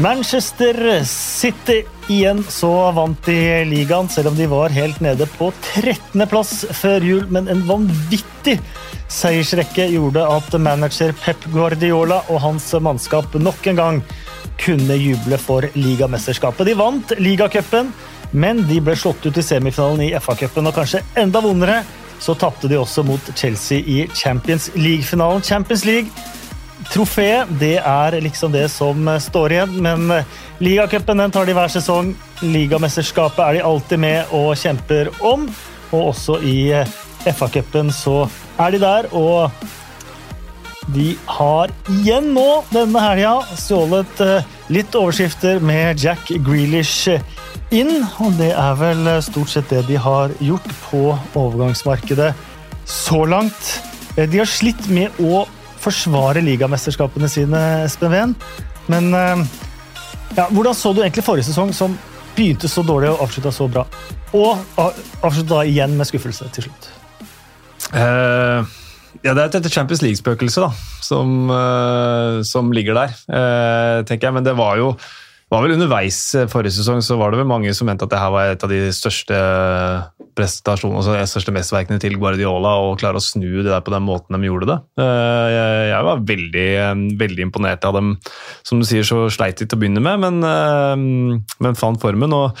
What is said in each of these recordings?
Manchester City igjen så vant de ligaen, selv om de var helt nede på 13.-plass før jul. Men en vanvittig seiersrekke gjorde at manager Pep Guardiola og hans mannskap nok en gang kunne juble for ligamesterskapet. De vant ligacupen, men de ble slått ut i semifinalen i FA-cupen, og kanskje enda vondere, så tapte de også mot Chelsea i Champions League-finalen. Champions League Trofeet det er liksom det som står igjen, men ligacupen tar de hver sesong. Ligamesterskapet er de alltid med og kjemper om, og også i FA-cupen så er de der. og de har igjen nå denne helga stjålet litt overskrifter med Jack Grealish inn. Og det er vel stort sett det de har gjort på overgangsmarkedet så langt. De har slitt med å forsvare ligamesterskapene sine, Espen Ven. Men ja, hvordan så du egentlig forrige sesong, som begynte så dårlig og avslutta så bra? Og avslutta igjen med skuffelse til slutt. Uh, ja, Det er et Champions League-spøkelse da, som, uh, som, ligger der, uh, tenker jeg. Men det var jo var vel underveis forrige sesong så var det vel mange som mente at det her var et av de største prestasjonene, altså de største mesterverkene til Guardiola, og klare å snu det der på den måten de gjorde det. Jeg var veldig, veldig imponert av dem. Som du sier, så sleit de til å begynne med, men, men fant formen. Og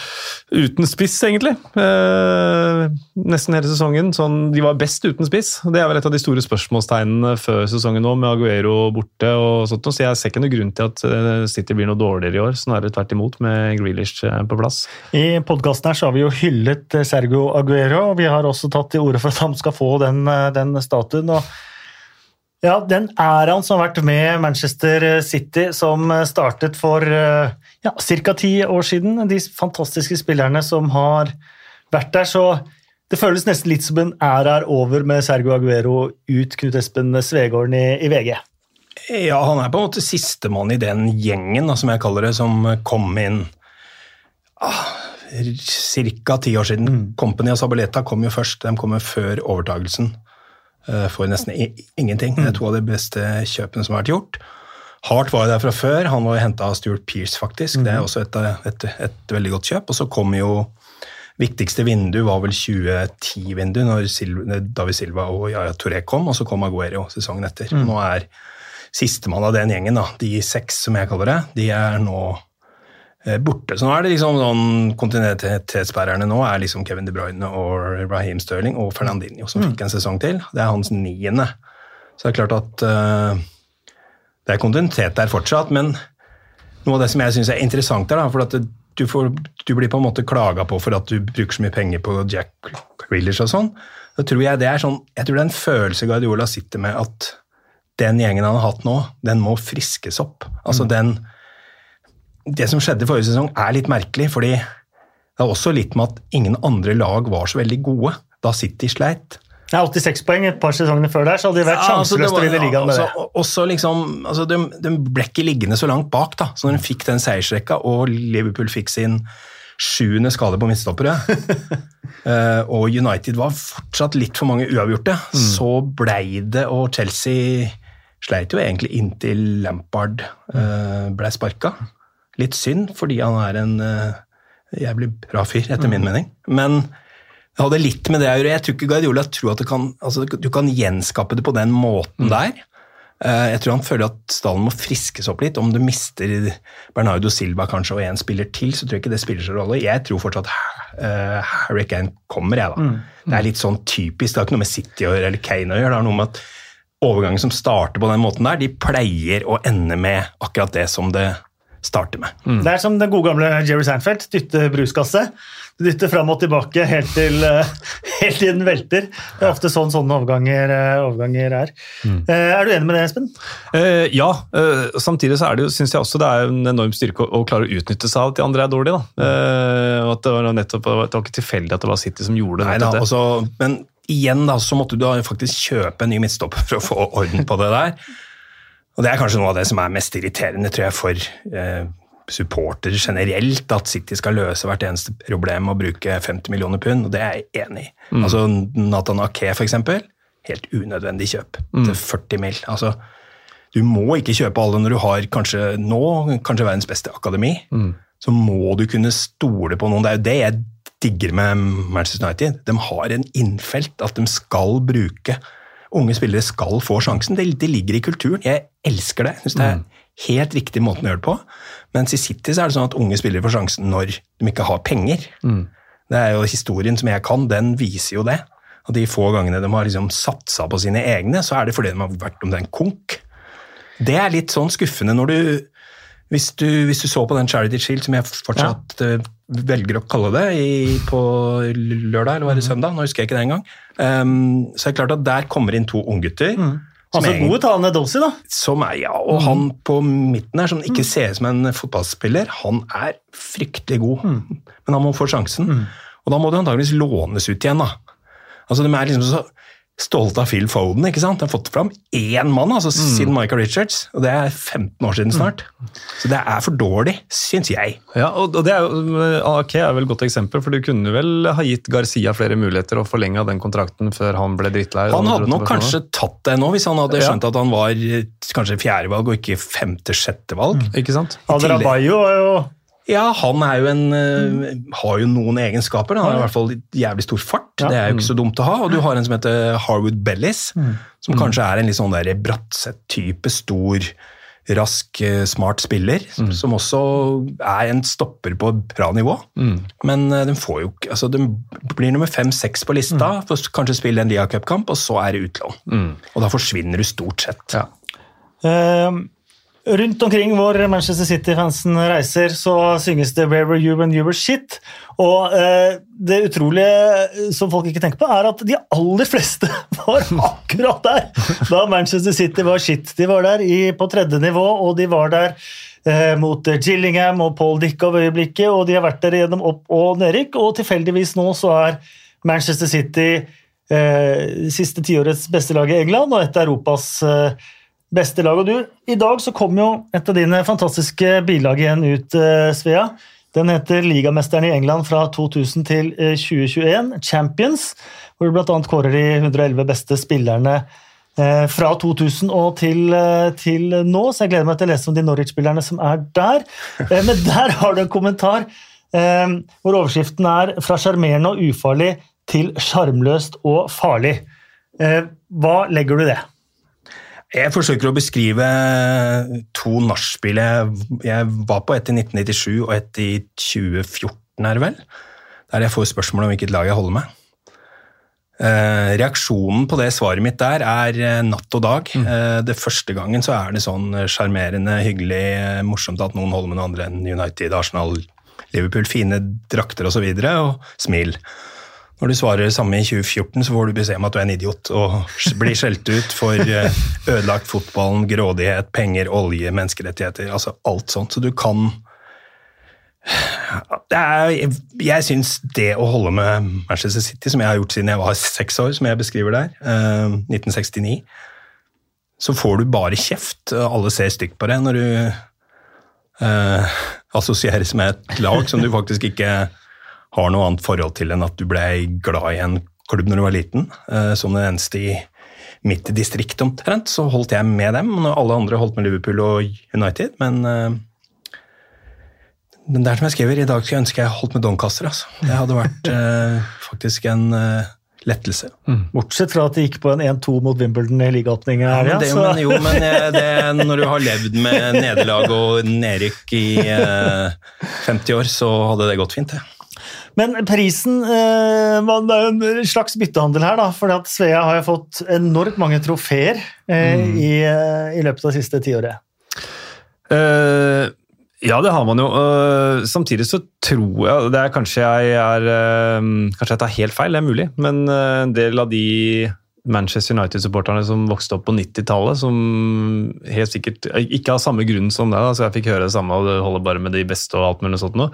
uten spiss, egentlig. Nesten hele sesongen. Sånn, de var best uten spiss. Det er vel et av de store spørsmålstegnene før sesongen nå, med Aguero borte og sånt. Så jeg ser ikke noe grunn til at City blir noe dårligere i år. snarere tvert imot, med Grealish på plass. I podkasten her så har vi jo hyllet Sergio Aguero, og vi har også tatt til orde for at han skal få den, den statuen. og ja, Den æraen som har vært med Manchester City, som startet for ja, ca. ti år siden. De fantastiske spillerne som har vært der. Så det føles nesten litt som en æra er over med Sergio Aguero ut Knut Espen Svegården i, i VG. Ja, han er på en måte sistemann i den gjengen, da, som jeg kaller det, som kom inn ah, ca. ti år siden. Mm. Company og Sabaleta kom jo først. De kom jo før overtagelsen uh, for nesten ingenting. Mm. Det er to av de beste kjøpene som har vært gjort. Hart var jo der fra før. Han var jo henta av Stuart Pearce, faktisk. Mm. Det er også et, et, et, veldig godt kjøp. Og så kom jo Viktigste vindu var vel 2010-vindu, når David Silva og Yaya Touré kom, og så kom Aguero sesongen etter. Mm. Nå er sistemann av den gjengen, da, de seks som jeg kaller det, de er nå eh, borte. Så nå er det liksom sånn kontinuitetsbærerne nå er liksom Kevin De Bruyne og Raheem Sterling og Fernandinho, som mm. fikk en sesong til. Det er hans niende. Så det er klart at uh, det er kontinuitet der fortsatt, men noe av det som jeg syns er interessant der, da, for at du, får, du, blir på en måte klaga på for at du bruker så mye penger på Jack Grealish og sånn. Da tror jeg det er sånn, jeg tror det er en følelse Guardiola sitter med at den gjengen han har hatt nå, den må friskes opp. Altså mm. den Det som skjedde forrige sesong, er litt merkelig, fordi det er også litt med at ingen andre lag var så veldig gode da City sleit. Ja, 86 poeng et par sesonger før der, så hadde de vært ja, altså, til å vinne ligaen med også, det. Også liksom, altså, de, de, ble ikke liggende så langt bak, da, så når de fikk den seiersrekka og Liverpool fikk sin sjuende skade på midtstoppere, uh, og United var fortsatt litt for mange uavgjorte, mm. så blei det, og Chelsea sleit jo egentlig inntil Lampard uh, ble sparka. Litt synd, fordi han er en uh, jævlig bra fyr, etter mm. min mening. Men det hadde litt med det å gjøre. Jeg tror ikke Guardiola tror at kan, altså, du kan gjenskape det på den måten mm. der. Uh, jeg tror han føler at stallen må friskes opp litt. Om du mister Bernardo Silva kanskje og én spiller til, så tror jeg ikke det spiller så rolle. Jeg tror fortsatt uh, Harry Kane kommer, jeg, da. Mm. Det er litt sånn typisk. Det har ikke noe med City eller Kane å gjøre. Det har noe med at overganger som starter på den måten der, de pleier å ende med akkurat det som det starter med. Mm. Det er som den gode gamle Jerry Seinfeld, dytte bruskasse. Du dytter fram og tilbake helt til, eh, helt til den velter. Det er ofte sånn sånne overganger, eh, overganger er. Mm. Eh, er du enig med det, Espen? Eh, ja. Samtidig så er det jo, synes jeg også det er en enorm styrke å, å klare å utnytte seg av at de andre er dårlige. Da. Eh, at det var nettopp, det var ikke tilfeldig at det var City som gjorde Nei, da, også, men igjen da, så måtte du faktisk kjøpe en ny midtstopper for å få orden på det der. Og Det er kanskje noe av det som er mest irriterende tror jeg, for eh, supportere generelt, at City skal løse hvert eneste problem og bruke 50 millioner pund, og det er jeg enig i. Mm. Altså Nathan Ake, for eksempel, helt unødvendig kjøp mm. til 40 mill. Altså, Du må ikke kjøpe alle når du har kanskje nå kanskje verdens beste akademi. Så må du kunne stole på noen. Det er jo det jeg digger med Manchester United. De har en innfelt at de skal bruke Unge spillere skal få sjansen. Det, det ligger i kulturen. Jeg elsker det. Synes det er helt riktig måten å gjøre det på. Mens i City så er det sånn at unge spillere får sjansen når de ikke har penger. Det er jo Historien som jeg kan, den viser jo det. Og de få gangene de har liksom satsa på sine egne, så er det fordi de har vært om det er en konk. Det er litt sånn skuffende når du hvis du, hvis du så på den Charity Shield, som jeg fortsatt eh, velger å kalle det, i, på lørdag eller var det søndag, nå husker jeg ikke det engang, um, så det er klart at der kommer inn to unggutter. som Altså gode talende Dossi, da. som er, ja, og han på midten her, som ikke ser ut som en fotballspiller, han er fryktelig god. Men han må få sjansen. Og da må det antageligvis lånes ut igjen, da. Altså, de er liksom så stolte av Phil Foden, ikke sant? De har fått fram én mann altså, siden Michael Richards, og det er 15 år siden snart. Så det er for dårlig, syns jeg. Ja, og og det er AK er vel et godt eksempel, for du kunne vel ha gitt Garcia flere muligheter og forlenga den kontrakten før han ble drittlei? Han hadde nok kanskje tatt det nå, hvis han hadde Ja. skjønt at han var eh, kanskje fjerdevalg og ikke femte-sjette valg. Ikke sant? Adrabayo Bayo er jo Ja, han jo en, mm. har jo noen egenskaper. Han har i hvert fall jævlig stor fart. Ja. Det er jo ikke så dumt å ha. Og du har en som heter Harwood Bellis, som kanskje er en litt sånn Bratseth-type, stor, rask, eh, smart spiller. Som også er en stopper på bra nivå. Men den får jo ikke altså Den blir nummer fem-seks på lista, for kanskje spille en Lia Cup-kamp, og så er det utlån. Og da forsvinner du stort sett. Ja. Eh, rundt omkring hvor Manchester City-fansen reiser, så synges det 'Where were you when you were shit'? Og eh, det utrolige som folk ikke tenker på, er at de aller fleste var akkurat der da Manchester City var shit. De var der i, på tredje nivå, og de var der eh, mot eh, Gillingham og Paul Dick av øyeblikket, og de har vært der gjennom opp- og nedrykk, og tilfeldigvis nå så er Manchester City eh, siste tiårets beste lag i England og et av Europas eh, beste lag. Og du, I dag så kom jo et av dine fantastiske bilag igjen ut, eh, Svea. Den heter Ligamesteren i England fra 2000 til eh, 2021, Champions, hvor du bl.a. kårer de 111 beste spillerne eh, fra 2000 og til, eh, til nå. Så jeg gleder meg til å lese om de Norwich-spillerne som er der. Eh, Men der har du en kommentar eh, hvor overskriften er 'Fra sjarmerende og ufarlig til sjarmløst og farlig'. Eh, Hva legger du i det? Jeg forsøker å beskrive to nachspiel jeg, var på, et i 1997 og et i 2014, er det vel? Der jeg får spørsmål om hvilket lag jeg holder med. Eh, reaksjonen på det svaret mitt der er eh, natt og dag. Eh, det første gangen så er det sånn eh, sjarmerende, hyggelig, eh, morsomt at noen holder med noen andre enn United, Arsenal, Liverpool, fine drakter og, så videre, og smil. Når du svarer det samme i 2014, så får du beskjed om at du er en idiot og blir skjelt ut for eh, ødelagt fotballen, grådighet, penger, olje, menneskerettigheter, altså alt sånt. Så du kan Jeg, syns det å holde med Manchester City, som jeg har gjort siden jeg var seks år, som jeg beskriver der, eh, 1969, så får du bare kjeft. Alle ser stygt på deg når du eh, assosieres med et lag som du faktisk ikke har noe annet forhold til enn at du ble glad i en klubb når du var liten. Eh, som den eneste i mitt distrikt omtrent, så holdt jeg med dem. Når alle andre holdt med Liverpool og United. Men eh, men det er som jeg skriver, i dag skulle jeg ønske jeg holdt med Doncaster. Altså. Det hadde vært eh, faktisk en lettelse. Bortsett fra at de gikk på en 1-2 mot Wimbledon i ligaåpningen. Ja, men det, så- men, jo, men det, når du har levd med nederlag og nedrykk i eh, 50 år, så hadde det gått fint, det. Men prisen eh, Det er jo en slags byttehandel her, da. For Svea har jo fått enormt mange trofeer eh, i, eh, i løpet av det siste tiåret. Uh, ja, det har man jo. Uh, samtidig så tror jeg det er Kanskje jeg er uh, Kanskje jeg tar helt feil, det er mulig. Men uh, en del av de Manchester United-supporterne som vokste opp på 90-tallet, som helt sikkert ikke har samme grunn som deg, så jeg fikk høre det samme og det holder bare med de beste og alt mulig sånt noe.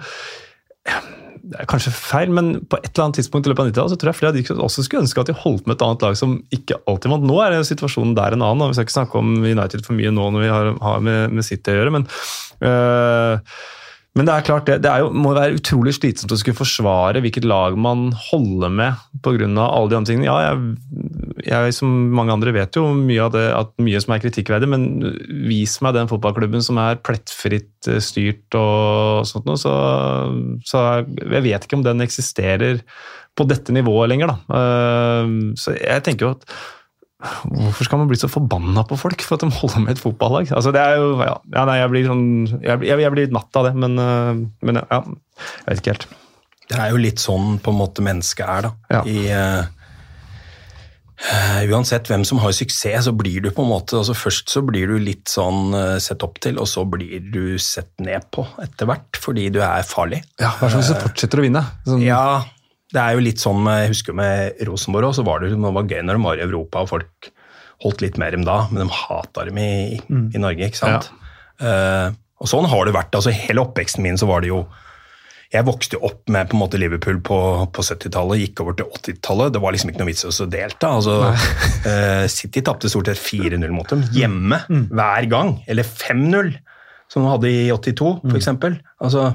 Det er kanskje feil, men på et eller annet tidspunkt i løpet av 90-tallet så tror jeg flere av de også skulle ønske at de holdt med et annet lag som ikke alltid vant. Nå er det situasjonen der en annen. og Vi skal ikke snakke om United for mye nå når vi har, har med, med City å gjøre, men øh, men det er klart, det, det er jo, må være utrolig slitsomt å skulle forsvare hvilket lag man holder med pga. alle de andre tingene. Ja, jeg jeg som mange andre vet jo mye av det, at mye som er kritikkverdig, men vis meg den fotballklubben som er plettfritt eh, styrt og sånt noe, så, så jeg vet ikke om den eksisterer på dette nivået lenger, da. Eh, så jeg tenker jo at Hvorfor skal man bli så forbanna på folk for at de holder med et fotballag? Altså, det er jo, ja, ja nei, jeg blir sånn, jeg, jeg, jeg blir litt matt av det, men, men ja, jeg vet ikke helt. Det er jo litt sånn på en måte mennesket er, da. Ja. I, uh, uansett hvem som har suksess, så blir du på en måte altså Først så blir du litt sånn sett opp til, og så blir du sett ned på etter hvert, fordi du er farlig. Ja, Hva slags som fortsetter å vinne? Sånn, Ja, det er jo litt sånn Jeg husker med Rosenborg også, så var det, det var gøy når de var i Europa, og folk holdt litt mer dem da, men de hata dem i, i Norge, ikke sant? Eh, og sånn har det vært. altså Hele oppveksten min så var det jo Jeg vokste jo opp med på en måte Liverpool på, på 70-tallet, gikk over til 80-tallet. Det var liksom ikke noe vits i å delta. altså uh, City tapte stort sett 4-0 mot dem hjemme hver gang. Eller 5-0, som de hadde i 82, for eksempel. Altså,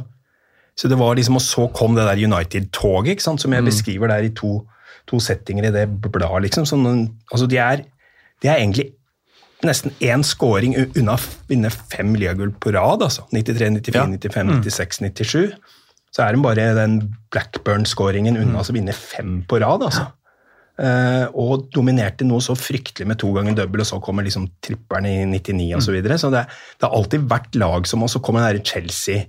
så det var liksom, Og så kom det der United-toget, ikke sant, som jeg beskriver der i to, to settinger i det bladet. liksom, sånn, altså de er, de er egentlig nesten én scoring unna å vinne fem ligagull på rad. altså. 93, 94, Ja. 95, 96, 97. Så er de bare den Blackburn-scoringen unna å vinne fem på rad. altså. Uh, og dominerte noe så fryktelig med to ganger double, og så kommer liksom tripperne i 99 osv. Så, videre. så det, det har alltid vært lag som Og så kommer den Chelsea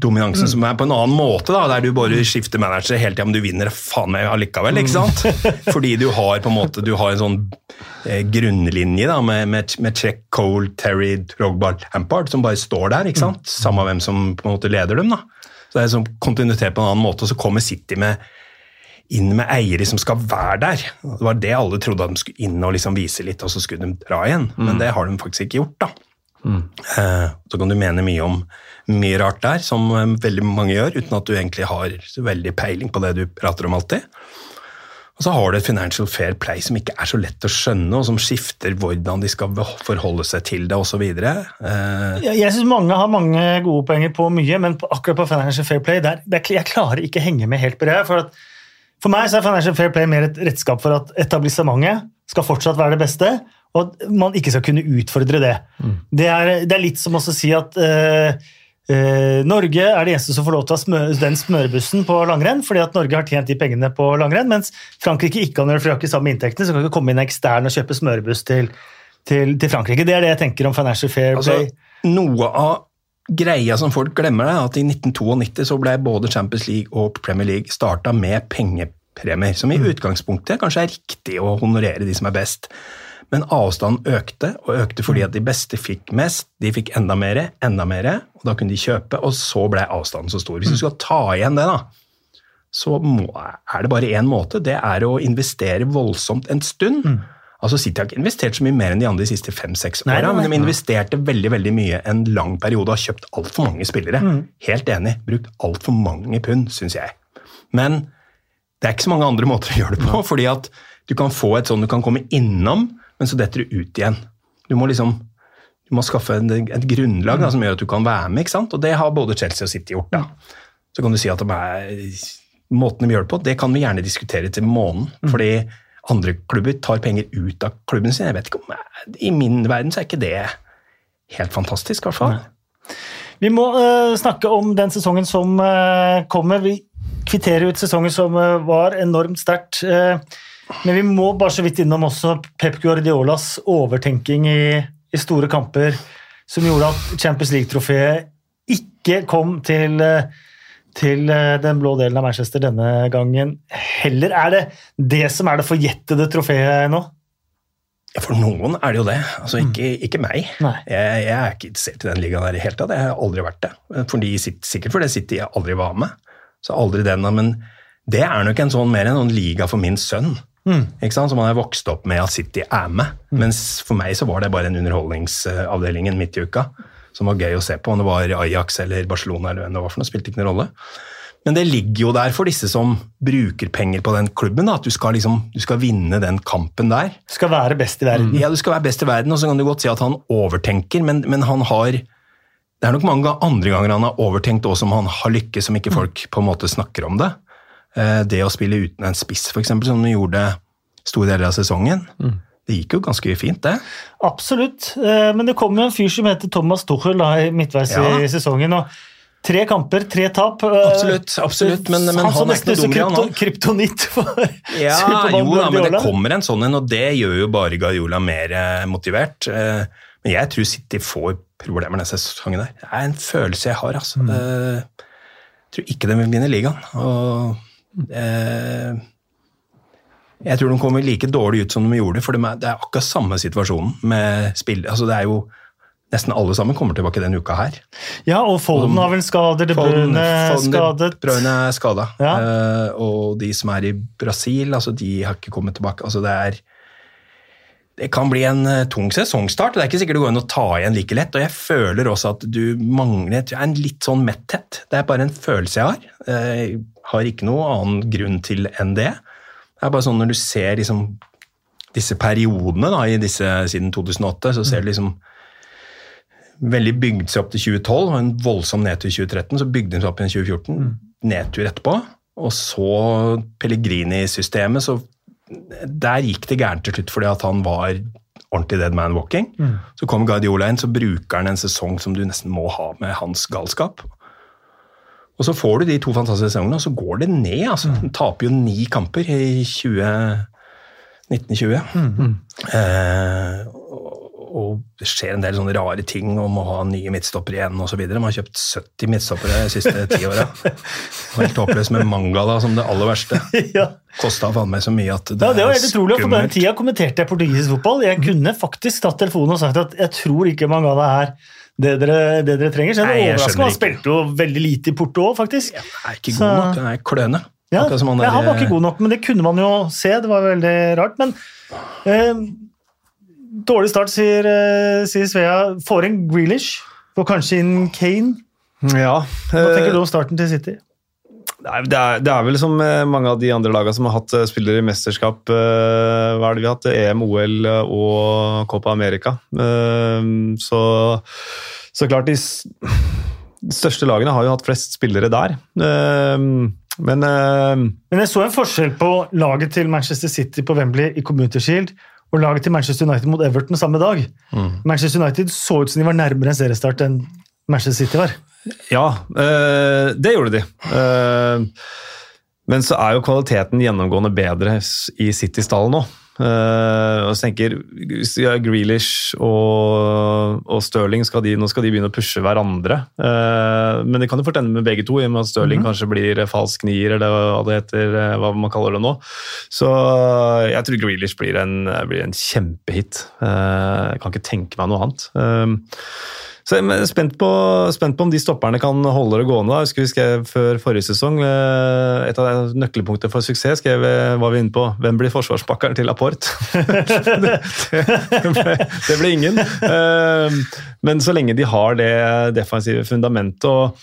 dominansen som er på en annen måte, da, der du bare skifter manager hele tida, men du vinner faen meg allikevel, ikke sant? Fordi du har på en måte du har en sånn eh, grunnlinje da, med, med, med Czech, Cole, Terry, Drogba, Lampard, som bare står der, ikke sant? Samme hvem som på en måte leder dem. da. Så det er sånn kontinuitet på en annen måte, og så kommer City med inn med eiere som skal være der. Det var det alle trodde at de skulle inn og liksom vise litt, og så skulle de dra igjen. Men det har de faktisk ikke gjort. da. Eh, så kan du mene mye om mye rart der, som eh, veldig mange gjør, uten at du egentlig har veldig peiling på det du prater om alltid. Og så har du et financial fair play som ikke er så lett å skjønne, og som skifter hvordan de skal forholde seg til det osv. Eh, Jeg, jeg syns mange har mange gode poenger på mye, men på, akkurat på Financial Fair Play der, der, jeg klarer ikke henge med helt på det. For, at, for meg så er Financial Fair Play mer et redskap for at etablissementet skal fortsatt være det beste, og at man ikke skal kunne utfordre det. Det, er, det er litt som å si at eh, Norge er de eneste som får lov til å ha smø, den smørebussen på langrenn, fordi at Norge har tjent de pengene på langrenn, mens Frankrike ikke kan gjøre det, for de har ikke samme inntektene, så kan ikke komme inn ekstern og kjøpe smørebuss til, til, til Frankrike. Det er det jeg tenker om Financial Fair Play. Altså, noe av greia som folk glemmer, er at i 1992 så ble både Champions League og Premier League starta med pengepremier, som i utgangspunktet kanskje er riktig å honorere de som er best. Men avstanden økte, og økte fordi at de beste fikk mest. De fikk enda mer, enda mer, og da kunne de kjøpe, og så ble avstanden så stor. Hvis du skal ta igjen det, da, så må, er det bare én måte. Det er å investere voldsomt en stund. Altså City har ikke investert så mye mer enn de andre de siste fem-seks åra, men de investerte veldig veldig mye en lang periode og har kjøpt altfor mange spillere. Mm. Helt enig. Brukt altfor mange pund, syns jeg. Men det er ikke så mange andre måter å gjøre det på. fordi at du kan få et sånn, du kan komme innom, men så detter du ut igjen. Du må liksom du må skaffe en, et grunnlag da, som gjør at du kan være med. ikke sant? Og det har både Chelsea og City gjort. da. Så kan du si at de er, måten de gjør det på, det kan vi gjerne diskutere til månen. Fordi andre klubber tar penger ut av klubben sin. Jeg vet ikke om, I min verden så er ikke det helt fantastisk, i hvert fall. Vi må uh, snakke om den sesongen som uh, kommer. Vi kvitterer ut sesongen som uh, var enormt sterkt. eh, men vi må bare så vidt innom også Pep Guardiolas overtenking i, i store kamper, som gjorde at Champions League-trofeet ikke kom til, til eh, den blå delen av Manchester denne gangen heller. Er det det som er det forjettede trofeet nå? For noen er det jo det. Altså ikke, ikke meg. Jeg, jeg er ikke interessert i den ligaen der i det hele tatt. Jeg har aldri vært det. Fordi, sikkert fordi City aldri var med. Så aldri den, men det er nok en sånn mer enn en liga for min sønn. Ikke sant? Som han er vokst opp med at City er med. Mens for meg så var det bare en underholdningsavdelingen midt i uka. Som var gøy å se på. Om det var Ajax eller Barcelona eller hvem det var for noe, spilte ikke noen rolle. Men det ligger jo der for disse som bruker penger på den klubben. Da, at du skal, liksom, du skal vinne den kampen der. Skal være best i verden. Ja, du skal være best i verden, og så kan du godt si at han overtenker, men, men han har Det er nok mange andre ganger han har overtenkt også som han har lykkes, som ikke folk på en måte snakker om det. Eh, Det å spille uten en spiss, f.eks., som du gjorde store deler av sesongen. Mm. Det gikk jo ganske fint, det. Absolutt. Eh, Men det kom jo en fyr som heter Thomas Tuchel da, i midtveis Ja. i sesongen. og Tre kamper, tre tap. Eh, Absolutt, absolutt, men- men han han er ikke noe dum, han. krypto, kryptonitt for Ja, jo da, men det kommer en sånn en, og det gjør jo bare Guardiola mer motivert. Eh, Men jeg tror City får problemer denne sesongen der. Det er en følelse jeg har, altså. Mm. Jeg tror ikke de vil vinne ligaen. Og jeg tror de kommer like dårlig ut som de gjorde, for de er, det er akkurat samme situasjonen med spill. Altså, det er jo Nesten alle sammen kommer tilbake denne uka her. Ja, og Folden har vel skader, De Bruyne skadet. Bruyne er skada. Ja. Uh, og de som er i Brasil, altså, de har ikke kommet tilbake. Altså, det er det kan bli en eh, tung sesongstart. Det er ikke sikkert det går an å ta igjen like lett. Og jeg føler også at du mangler en litt sånn metthet. Det er bare en følelse jeg har. Jeg har ikke noe annen grunn til enn det. Det er bare sånn når du ser liksom disse periodene da, i disse, siden 2008, så ser du liksom veldig bygd seg opp til 2012, og en voldsom nedtur i 2013. Så bygde den seg opp igjen i 2014. Nedtur etterpå. Og så Pellegrini-systemet, så der gikk det gærent til slutt fordi at han var ordentlig dead man walking. Så kommer Guardiola inn, så bruker han en sesong som du nesten må ha med hans galskap. Og så får du de to fantastiske sesongene, og så går det ned. altså. Han taper jo ni kamper i 20, 1920. Eh, og, det skjer en del sånne rare ting om å ha nye midtstoppere igjen osv. Man har kjøpt 70 midtstoppere de siste ti åra. Helt håpløst med Mangala som det aller verste. ja. Kosta faen meg så mye at det, Ja, Det var helt utrolig, for på den tida kommenterte jeg portugisisk fotball. Jeg kunne faktisk tatt telefonen og sagt at jeg tror ikke Mangala er det dere, det dere trenger. Så jeg er overraska. Han spilte jo veldig lite i Porto òg, faktisk. Ja, er ikke Så- god nok, han er kløne. Ja, han var ikke god nok, men det kunne man jo se. Det var veldig rart. Men eh, dårlig start, sier, eh, sier Svea. Får en Grealish. Får kanskje inn Kane. Ja. Hva tenker eh, du om starten til City? Det, er, det er vel som eh, mange av de andre lagene som har hatt spillere i mesterskap. Hva er det vi har hatt? EM, OL og Copa America. Så, så klart, de de største lagene har jo hatt flest spillere der. Men Men jeg så en forskjell på laget til Manchester City på Wembley i Community Shield og laget til Manchester United mot Everton samme dag. Manchester United så ut som de var nærmere en seriestart enn Manchester City var. ja, øh, det gjorde de. Eh, Men så er jo kvaliteten gjennomgående bedre i City-stallen nå. Eh, og så tenker ja, Grealish og, og Stirling skal de, nå skal de begynne å pushe hverandre. Eh, men det kan jo fort ende med begge to, i og med at Stirling kanskje blir falsk nier, eller hva det heter, eh, hva man kaller det nå. Så jeg tror Grealish blir en, blir en kjempehit. Eh, jeg kan ikke tenke meg noe annet. Så jeg er spent på, spent på om de stopperne kan holde det gående. Jeg husker vi skrev før forrige sesong eh, Et av nøkkelpunktene for suksess skrev, var vi inne på hvem blir forsvarspakkeren til Laporte. det, det, ble, det ble ingen. Eh, Men så lenge de har det defensive fundamentet og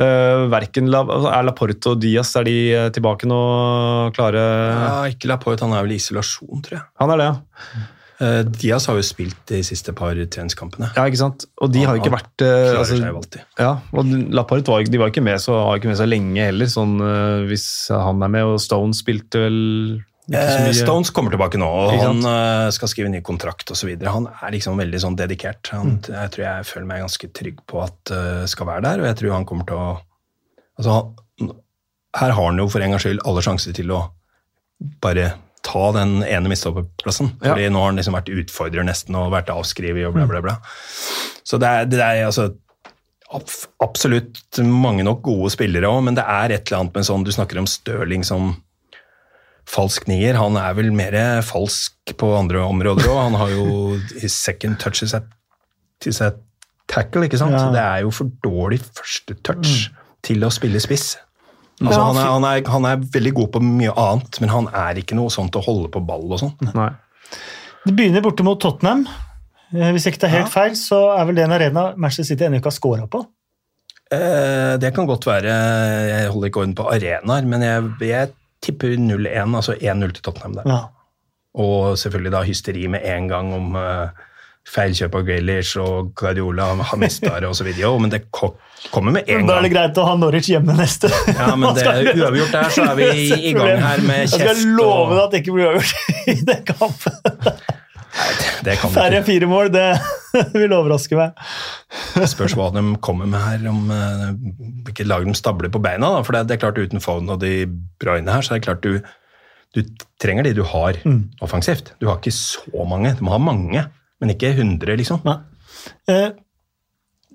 uh, verken La, Er Laporte og Diaz er de tilbake nå klare? Ja, ikke Laporte, han er vel i isolasjon, tror jeg. Han er det, ja. Eh, Diaz har jo spilt de siste par treningskampene. Ja, ikke sant? Og de har jo ikke vært uh, altså. Ja, og Laparet var, de var ikke med så, var ikke med så lenge heller, sånn, uh, hvis han er med. Og Stone spilte vel ikke så mye. Stones kommer tilbake nå, og han skal skrive ny kontrakt osv. Han er liksom veldig sånn dedikert. Han, Jeg tror jeg føler meg ganske trygg på at uh, skal være der, og jeg tror han kommer til å altså, han, Her har han jo for en gangs skyld alle sjanser til å bare ta den ene midtstopperplassen. Ja. Fordi nå har han liksom vært utfordrer nesten og vært avskrevet og bla, bla, bla. Så det er, det er altså absolutt mange nok gode spillere òg, men det er et eller annet med sånn Du snakker om Stirling som falsk nier. Han er vel mer falsk på andre områder òg. Han har jo his second touch til seg tackle, ikke sant? Ja. Det er jo for dårlig første touch til å spille spiss. Altså, han, er, han, er, han er veldig god på mye annet, men han er ikke noe sånn til å holde på ball og sånn. Nei. Det begynner borte mot Tottenham. Hvis Hvis ikke det er helt feil, så er vel det en arena Manchester City ennå ikke har scora på. Eh, det kan godt være. Jeg holder ikke orden på arenaer, men jeg, jeg tipper 0-1, altså 1-0 til Tottenham der. Ja. Og selvfølgelig da hysteri med en gang om eh, feilkjøp av Grealish og Guardiola har mista det osv. Men det kommer med en gang. Da er det greit å ha Norwich hjemme neste. Ja, men det er uavgjort der, så er vi i- gang her med Jeg skal love deg at det ikke blir uavgjort i den kampen. Det kan Færre enn fire mål, det vil overraske meg. Spørs hva de kommer med her, om eh, hvilket lag de stabler på beina. Da. For det, er klart uten Foden og de Bruyne her, så er det klart du, du trenger de du har offensivt. Du har ikke så mange. Du må ha mange, men ikke 100, liksom. Eh,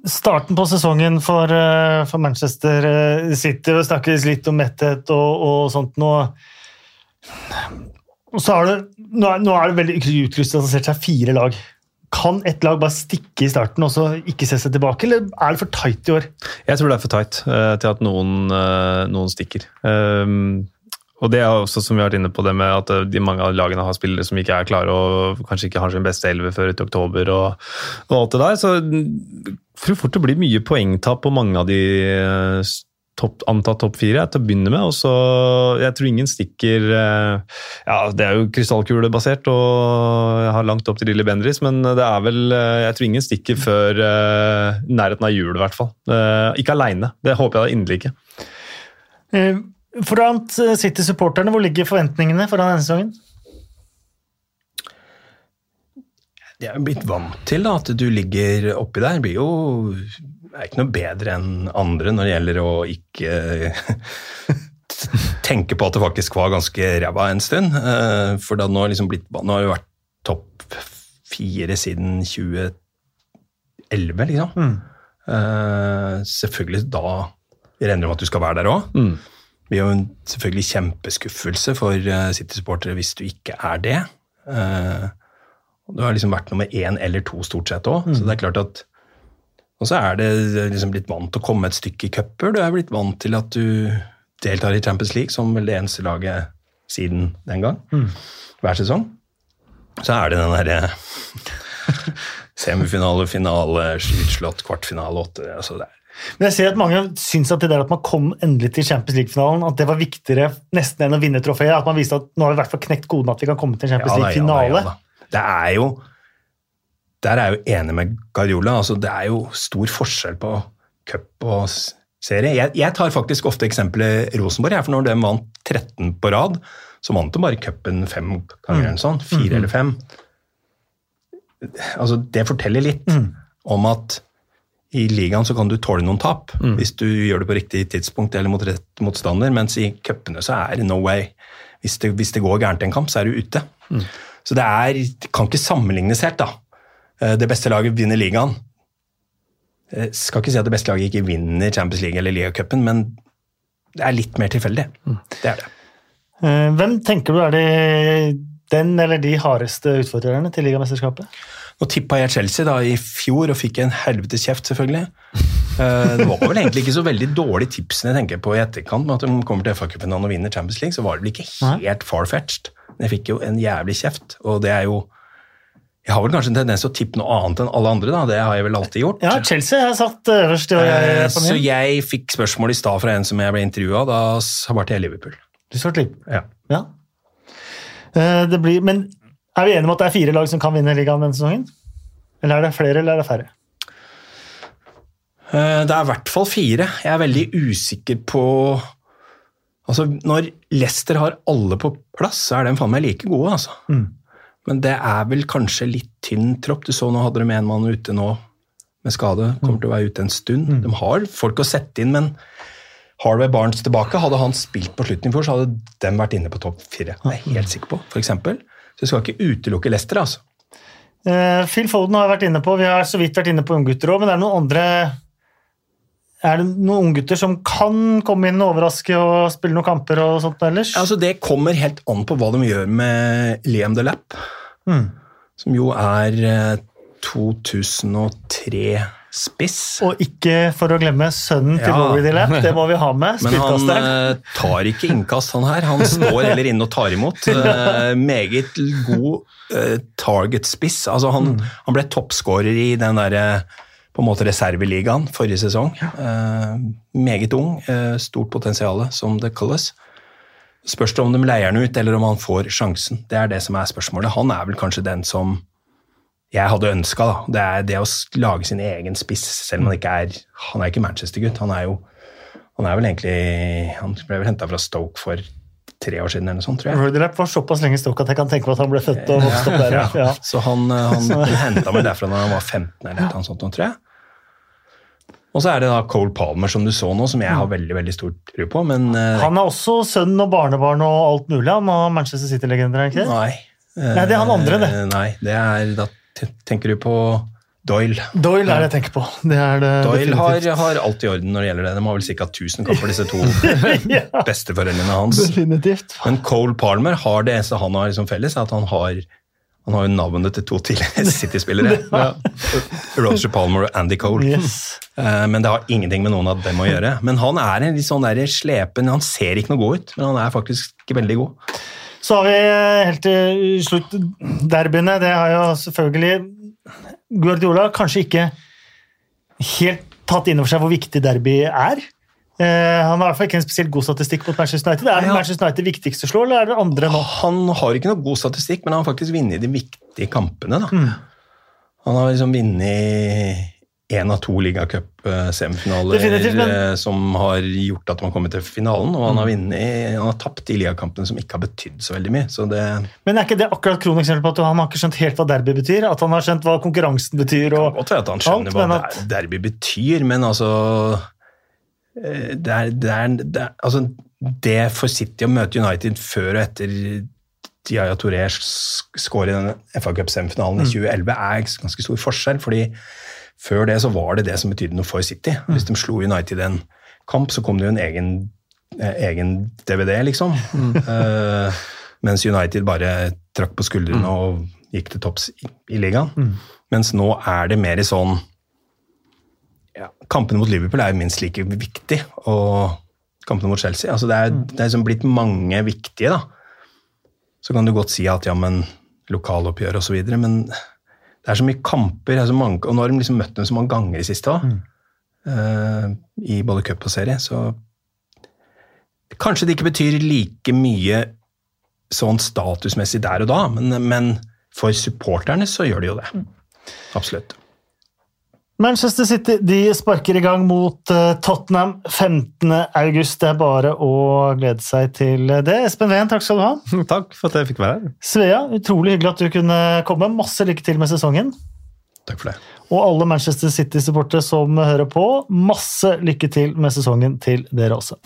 starten på sesongen for, eh, for Manchester eh, City, det snakkes litt om metthet og, og sånt nå. Så er det, nå, er, nå er det veldig utkrystallisert seg fire lag. Kan ett lag bare stikke i starten og så ikke se seg tilbake, eller er det for tight i år? Jeg tror det er for tight uh, til at noen, uh, noen stikker. Um, og det er også som vi har vært inne på det med at eh, de mange av lagene har spillere som ikke er klare og kanskje ikke har sin beste elve før uti oktober og, og alt det der. Så jeg tror fort det blir mye poengtap på mange av de eh, topp, antatt topp fire til å begynne med. Og så Jeg tror ingen stikker eh, Ja, det er jo krystallkulebasert og jeg har langt opp til Lille Bendris, men det er vel Jeg tror ingen stikker før nærheten av jul, i hvert fall. Ikke aleine. Det håper jeg da inderlig ikke. Eh, Foran City-supporterne, hvor ligger forventningene foran denne sesongen? Jeg er blitt vant til da, at du ligger oppi der. Blir jo er ikke noe bedre enn andre når det gjelder å ikke tenke på at det faktisk var ganske ræva en stund. Eh, For det har nå liksom blitt, nå har det vært topp fire siden 2011, liksom. Mm. selvfølgelig da regner du med at du skal være der òg. Mm. Det blir jo en selvfølgelig kjempeskuffelse for eh, City-supportere hvis du ikke er det. Eh, Du har liksom vært nummer én eller to stort sett òg, så det er klart at Og så er det liksom blitt vant til å komme et stykke i cuper. Du er blitt vant til at du deltar i Champions League som vel det eneste laget siden den gang. Hver sesong. Så er det den derre semifinale, finale, slutslått, kvartfinale, åtte altså det er Men jeg ser at Mange syns at det der at man kom endelig til Champions League-finalen, at det var viktigere nesten enn å vinne trofeet. At man viste at nå har vi i hvert fall knekt koden at vi kan komme til en Champions Ja ja League-finale. ja. Det er jo Der er jeg jo enig med Guardiola. Altså, det er jo stor forskjell på cup og serie. Jeg, jeg tar faktisk ofte eksempelet Rosenborg. For når de vant 13 på rad, så vant de bare cupen fem ganger. eller sånn, Fire eller fem. Altså, det forteller litt om at i ligaen så kan du tåle noen tap hvis du gjør det på riktig tidspunkt eller mot rett motstander, mens i cupene så er det no way. Hvis det, hvis det går gærent en kamp, så er du ute. Så det er, det kan ikke sammenlignes helt, da. Eh, Det beste laget vinner ligaen. Jeg skal ikke si at det beste laget ikke vinner Champions League eller ligacupen, men det er litt mer tilfeldig. Det er det. Eh, Hvem tenker du er de, den eller de hardeste utfordrerne til ligamesterskapet? Nå tippa jeg Chelsea da i fjor og fikk en helvetes kjeft, selvfølgelig. Eh, Det var vel egentlig ikke så veldig dårlig tipsene jeg tenker på i etterkant, med at de kommer til FA-cupen og vinner Champions League, så var det vel ikke helt far-fetched. Men jeg fikk jo en jævlig kjeft, og det er jo Jeg har vel kanskje en tendens til å tippe noe annet enn alle andre, da. Det har jeg vel alltid gjort. Ja, Chelsea har satt øverst. Og jeg, Eh, på Så jeg fikk spørsmål i stad fra en som jeg ble intervjua, da svarte jeg Liverpool. Du svarte litt. Ja. Ja. Eh, Det blir, men er vi enige om at det er fire lag som kan vinne ligaen denne sesongen? Eller er det flere, eller er det færre? Eh, Det er i hvert fall fire. Jeg er veldig usikker på Altså, Når Leicester har alle på plass, så er de faen meg like gode, altså. Men det er vel kanskje litt tynn tropp. Du så nå hadde de en mann ute nå med skade. Kommer til å være ute en stund. De har folk å sette inn, men Harvey Barnes tilbake. Hadde han spilt på slutten i fjor, så hadde de vært inne på topp fire. Det er jeg helt sikker på, for eksempel. Så jeg skal ikke utelukke Leicester, altså. Uh, Phil Foden har vært inne på, vi har så vidt vært inne på unggutter òg, men det er noen andre er det noen unggutter som kan komme inn og overraske og spille noen kamper? og sånt ellers? Altså Det kommer helt an på hva de gjør med Liam de Lapp, mm. som jo er eh, 2003 Spiss. Og ikke for å glemme sønnen til ja. Bowie Dillap. Det må vi ha med. Men han eh, tar ikke innkast, han her. Han står heller inne og tar imot. Uh, meget god eh, uh, target-spiss. Altså, han, mm. han ble toppskårer i den derre på en måte reserveligaen forrige sesong. meget ung, stort potensial, som det kalles. Spørs det om de leier han ut, eller om han får sjansen. Det er det som er spørsmålet. Han er vel kanskje den som jeg hadde ønska. Det er det å lage sin egen spiss, selv om han ikke er Han er ikke Manchester-gutt. Han er jo Han er vel egentlig Han ble vel henta fra Stoke for tre år siden eller noe sånt, tror jeg. Rodelap var såpass lenge i Stoke at jeg kan tenke meg at han ble født og vokst opp der. Ja. Ja. Så han, eh, han henta meg derfra når han var 15 eller noe sånt, tror jeg. Og så er det da Cole Palmer, som du så nå, som jeg har veldig veldig stor tro på, men eh, Han er også sønn og barnebarn og alt mulig. Han har Manchester City-legender, er ikke? Nei. Nei, det er han andre, det. Eh, Nei, det er Da t- tenker du på Doyle. Doyle er det jeg tenker på. Det det Doyle har, har alt i orden når det gjelder det. De har vel ca. 1000 kamper, disse to ja, besteforeldrene hans. definitivt. Men Cole Palmer har det eneste han har liksom felles, at han har han har navnet til to tidligere City-spillere. Roger Palmer og Andy Cole. Yes. Eh, Men det har ingenting med noen av dem å gjøre. Men han er en litt sånn slepen Han ser ikke noe god ut, men han er faktisk veldig god. Så har vi helt til slutt derbyene. Det har jo selvfølgelig Guardiola kanskje ikke helt tatt inn over seg hvor viktig derby er. Uh, han har i hvert fall ikke en spesielt god statistikk mot Manchester United. Er det. Manchester United viktigste å slå, eller er det andre nå? Han har ikke noe god statistikk, men han har faktisk vunnet de viktige kampene. Da. Mm. Han har liksom vunnet én av to ligacup-semifinaler eh, som har gjort at man kommer til finalen, og Mm. han har, vunnet, han har tapt de ligakampene som ikke har betydd så veldig mye. Så det Men er ikke det akkurat kroneksempel på at han har ikke skjønt helt hva derby betyr? At han har skjønt hva konkurransen betyr? Det kan godt være at han skjønner alt, hva at- derby betyr, men altså eh, det er, det, er, det, altså det for City å møte United før og etter Yaya Torres score i den FA Cup-semifinalen Mm. i 2011, er ganske stor forskjell. fordi før det så var det det som betydde noe for City. Mm. Hvis de slo United i en kamp, så kom det jo en egen, eh, egen DVD, liksom. Mm. uh, mens United bare trakk på skuldrene og gikk til topps i, i ligaen. Mm. Mens nå er det mer i sånn ja, Kampene mot Liverpool er jo minst like viktig, og kampene mot Chelsea altså Det er, det er liksom blitt mange viktige, da. Så kan du godt si at ja, men lokaloppgjør osv., men det er så mye kamper, er så mange, og nå har de liksom møtt dem så mange ganger i siste òg. I både cup og serie, så Kanskje det ikke betyr like mye sånn statusmessig der og da, men, men for supporterne så gjør det jo det. Absolutt. Manchester City de sparker i gang mot eh, Tottenham 15. august. Det er bare å glede seg til det. Espen Ween, takk skal du ha. Takk for at jeg fikk være her. Svea, utrolig hyggelig at du kunne komme. Masse lykke til med sesongen. Takk for det. Og alle Manchester City-supportere som hører på, masse lykke til med sesongen til dere også.